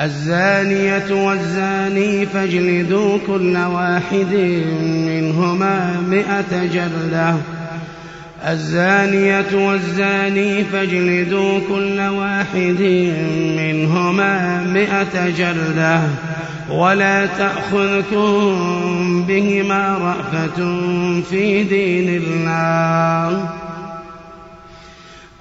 الزانية والزاني فاجلدوا كل واحد منهما مئة جلدة. الزانية والزاني فاجلدوا كل واحد منهما مئة جلدة. ولا تأخذكم بهما رأفة في دين الله.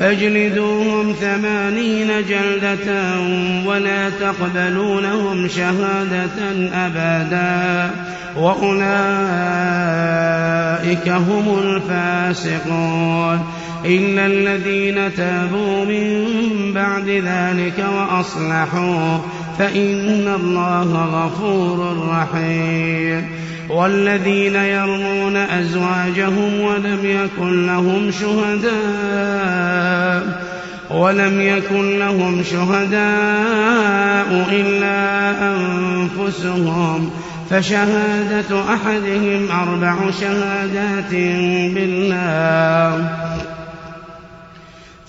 فاجلدوهم ثمانين جلدة ولا تقبلوا لهم شهادة أبدا وأولئك هم الفاسقون. إلا الذين تابوا من بعد ذلك وأصلحوا فإن الله غفور رحيم. والذين يرمون أزواجهم ولم يكن لهم شهداء ولم يكن لهم شهداء إلا أنفسهم. فشهادة أحدهم أربع شهادات بالله.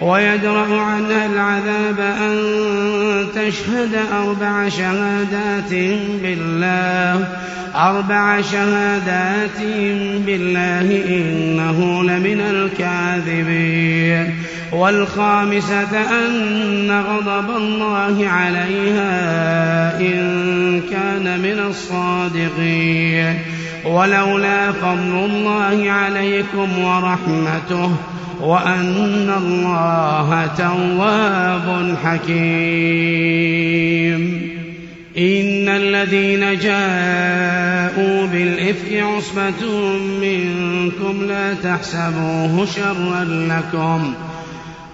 ويدرأ عنها العذاب أن تشهد أربع شهادات بالله. أربع شهادات بالله إنه لمن الكاذبين. والخامسة أن غضب الله عليها إن كان من الصادقين. ولولا فضل الله عليكم ورحمته وأن الله تواب حكيم. إن الذين جاءوا بالإفك عصبة منكم لا تحسبوه شرا لكم.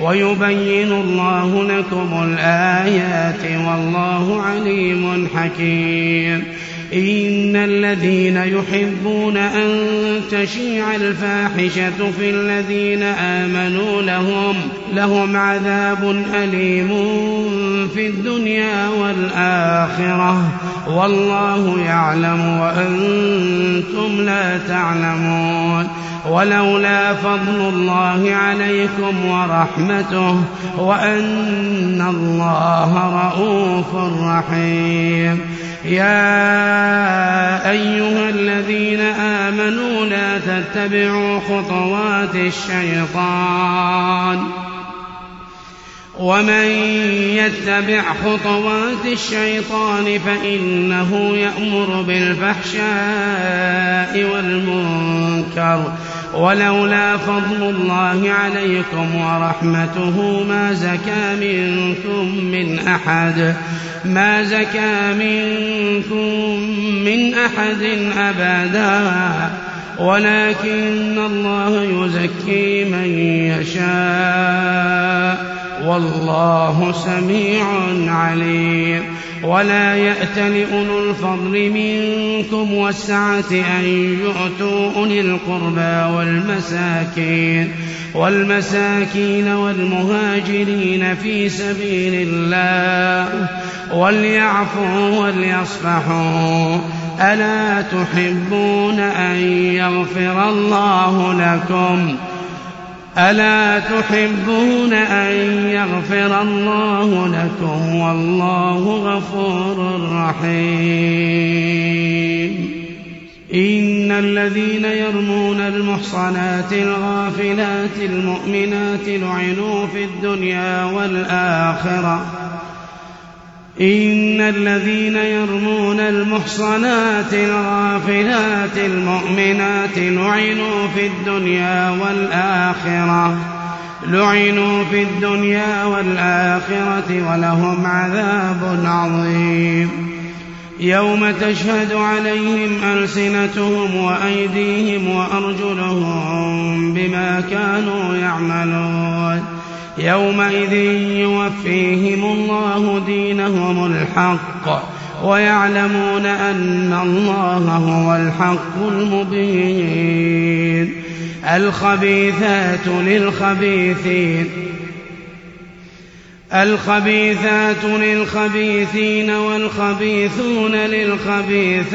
ويبين الله لكم الآيات والله عليم حكيم. إن الذين يحبون أن تشيع الفاحشة في الذين آمنوا لهم لهم عذاب أليم في الدنيا والآخرة. والله يعلم وأنتم لا تعلمون. ولولا فضل الله عليكم ورحمته وأن الله رؤوف رحيم. يا أيها الذين آمنوا لا تتبعوا خطوات الشيطان. ومن يتبع خطوات الشيطان فإنه يأمر بالفحشاء والمنكر ولولا فضل الله عليكم ورحمته ما زكى منكم من أحد ما زكى منكم من أحد أبدا ولكن الله يزكي من يشاء والله سميع عليم. ولا يأت لأولو الفضل منكم والسعة أن يؤتوا أولي القربى والمساكين والمساكين والمهاجرين في سبيل الله وليعفوا وليصفحوا ألا تحبون أن يغفر الله لكم ؟ ألا تحبون أن يغفر الله لكم والله غفور رحيم. إن الذين يرمون المحصنات الغافلات المؤمنات لعنوا في الدنيا والآخرة. إن الذين يرمون المحصنات الغافلات المؤمنات لعنوا في الدنيا والآخرة لعنوا في الدنيا والآخرة ولهم عذاب عظيم. يوم تشهد عليهم ألسنتهم وأيديهم وأرجلهم بما كانوا يعملون. يومئذ يوفيهم الله دينهم الحق ويعلمون أن الله هو الحق المبين. الخبيثات للخبيثين. الخبيثات للخبيثين والخبيثون للخبيثات.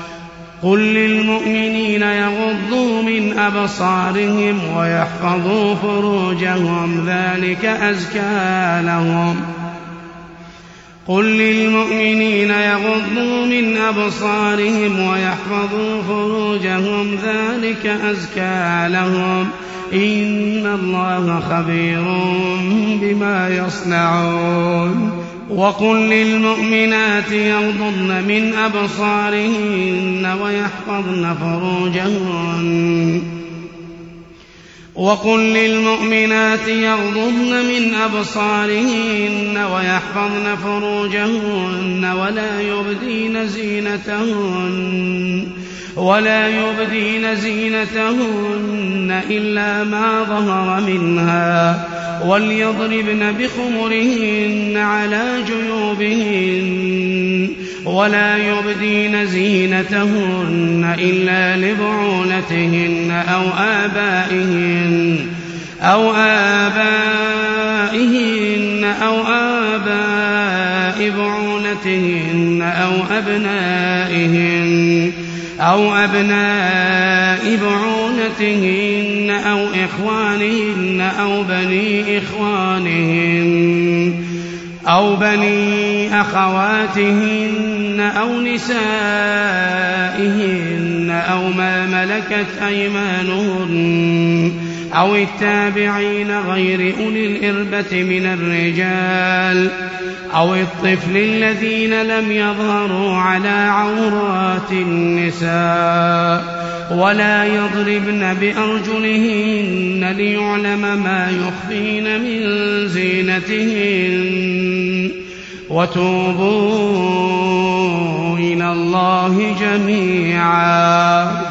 قل للمؤمنين يغضوا من أبصارهم ويحفظوا فروجهم ذلك أزكى لهم. قل للمؤمنين يغضوا من أبصارهم ويحفظوا فروجهم ذلك أزكى لهم. إن الله خبير بما يصنعون وقل للمؤمنات يغضضن من أبصارهن ويحفظن فروجهن وقل للمؤمنات يغضضن من أبصارهن ويحفظن فروجهن ولا يبدين زينتهن ولا يبدين زينتهن إلا ما ظهر منها وليضربن بخمرهن على جيوبهن ولا يبدين زينتهن إلا لبعولتهن أو آبائهن أو آبائهن أو آباء بعولتهن أو أبنائهن أو أبناء بعولتهن أو إخوانهن أو بني إخوانهن أو بني أخواتهن أو نسائهن أو ما ملكت أيمانهن أو التابعين غير أولي الإربة من الرجال أو الطفل الذين لم يظهروا على عورات النساء ولا يضربن بأرجلهن ليعلم ما يخفين من زينتهن. وتوبوا إلى الله جميعا.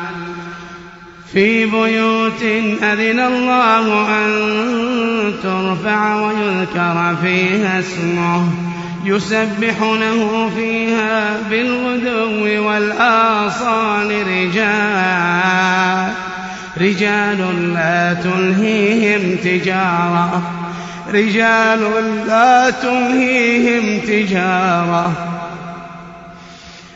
في بيوت أذن الله أن ترفع ويذكر فيها اسمه. يسبح له فيها بالغدو والآصال رجال. رجال لا تلهيهم تجارة. رجال لا تلهيهم تجارة.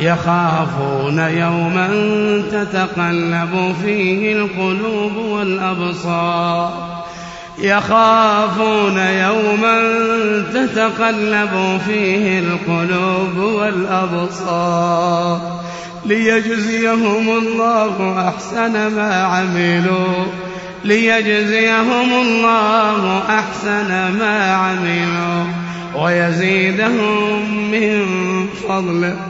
يخافون يوما تتقلب فيه القلوب والأبصار. يخافون يوما تتقلب فيه القلوب والأبصار. ليجزيهم الله أحسن ما عملوا. ليجزيهم الله أحسن ما عملوا. ويزيدهم من فضله.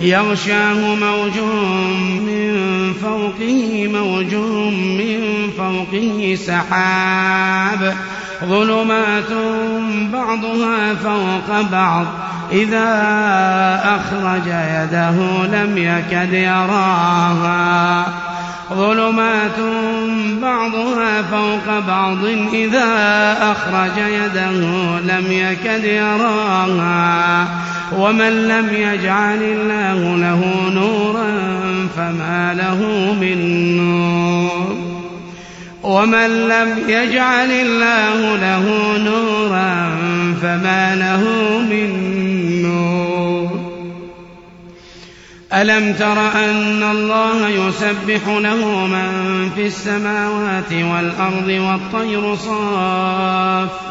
يغشاه موج من فوقه موج من فوقه سحاب. ظلمات بعضها فوق بعض. إذا أخرج يده لم يكد يراها. ظلمات بعضها فوق بعض. إذا أخرج يده لم يكد يراها. ومن لم يجعل الله له نورا فما له من نور ومن لم يجعل الله له نورا فما له من نور ألم تر أن الله يسبح له من في السماوات والأرض والطير صافات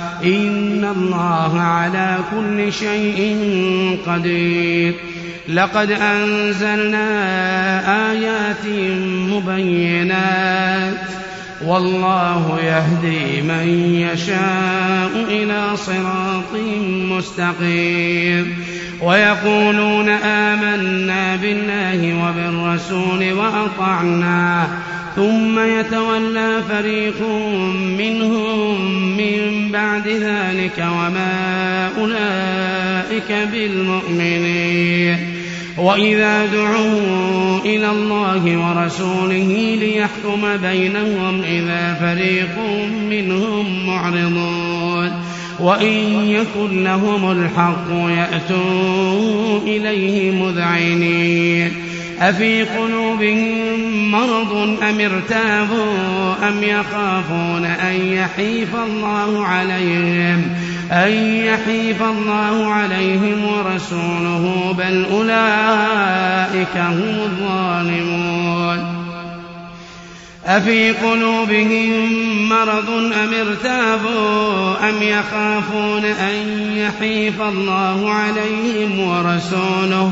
إن الله على كل شيء قدير. لقد أنزلنا آيات مبينات. والله يهدي من يشاء إلى صراط مستقيم. ويقولون آمنا بالله وبالرسول وأطعنا ثم يتولى فريق منهم من بعد ذلك وما أولئك بالمؤمنين. وإذا دعوا إلى الله ورسوله ليحكم بينهم إذا فريق منهم معرضون. وإن يكن لهم الحق يأتوا إليه مذعنين. أفي قلوبهم مرض أم ارتابوا أم يخافون أن يحيف الله عليهم أن يحيف الله عليهم ورسوله بل أولئك هم الظالمون أفي قلوبهم مرض أم ارتابوا أم يخافون أن يحيف الله عليهم ورسوله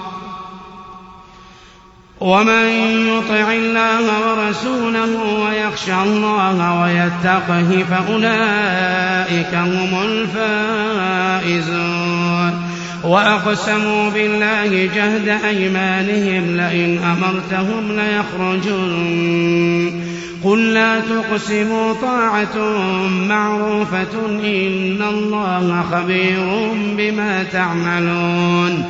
ومن يطع الله ورسوله ويخشى الله ويتقه فأولئك هم الفائزون. وأقسموا بالله جهد أيمانهم لئن أمرتهم ليخرجن قل لا تقسموا طاعة معروفة إن الله خبير بما تعملون.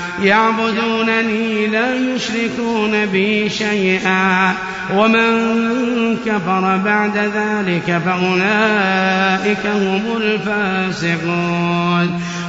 يعبدونني لا يشركون بي شيئا. ومن كفر بعد ذلك فأولئك هم الفاسقون.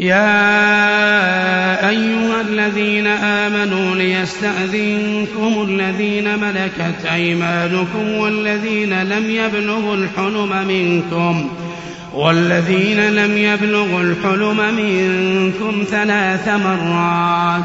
يا أيها الذين آمنوا ليستأذنكم الذين ملكت أيمانكم والذين لم يبلغوا الحلم منكم والذين لم يبلغوا الحلم منكم ثلاث مرات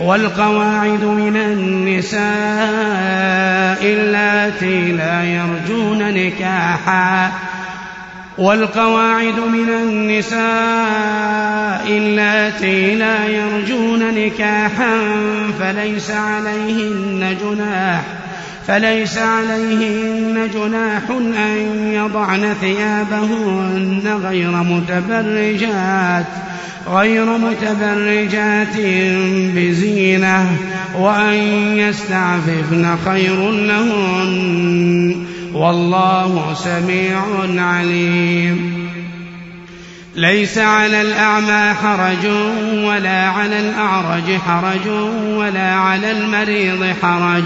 والقواعد من النساء اللاتي لا يرجون نكاحا. والقواعد من النساء اللاتي لا يرجون نكاحا فليس عليهن جناح فليس عليهن جناح أن يضعن ثيابهن غير متبرجات. غير متبرجات بزينة وأن يستعففن خير لهن. والله سميع عليم. ليس على الأعمى حرج ولا على الأعرج حرج ولا على المريض حرج.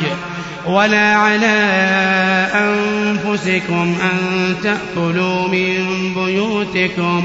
ولا على أنفسكم أن تأكلوا من بيوتكم.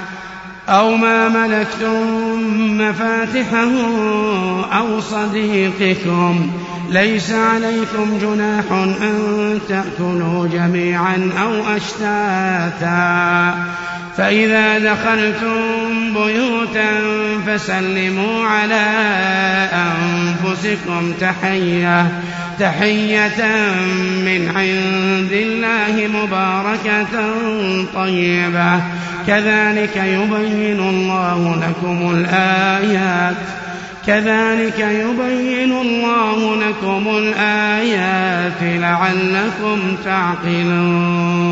أو ما ملكتم مفاتحه أو صديقكم ليس عليكم جناح أن تأكلوا جميعا أو أشتاتا. فإذا دخلتم بيوتا فسلموا على أنفسكم تحية تحية من عند الله مباركة طيبة. كذلك يبين الله لكم الآيات. كذلك يبين الله لكم الآيات لعلكم تعقلون.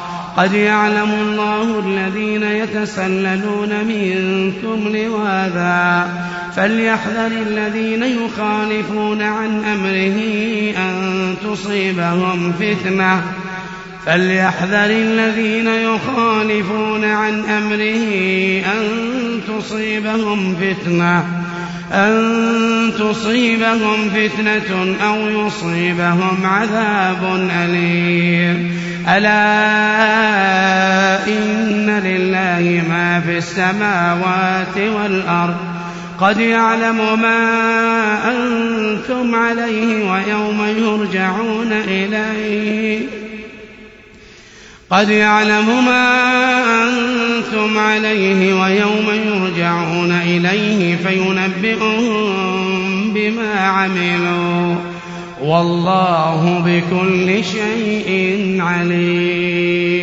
قد يعلم الله الذين يتسللون منكم لواذا فليحذر الذين يخالفون عن أمره أن تصيبهم فتنة. فليحذر الذين يخالفون عن أمره أن تصيبهم فتنة أن تصيبهم فتنة أو يصيبهم عذاب أليم. ألا إن لله ما في السماوات والأرض قد يعلم ما أنتم عليه ويوم يرجعون إليه قد يعلم ما أنتم عليه ويوم يرجعون إليه فينبئهم بما عملوا والله بكل شيء عليم.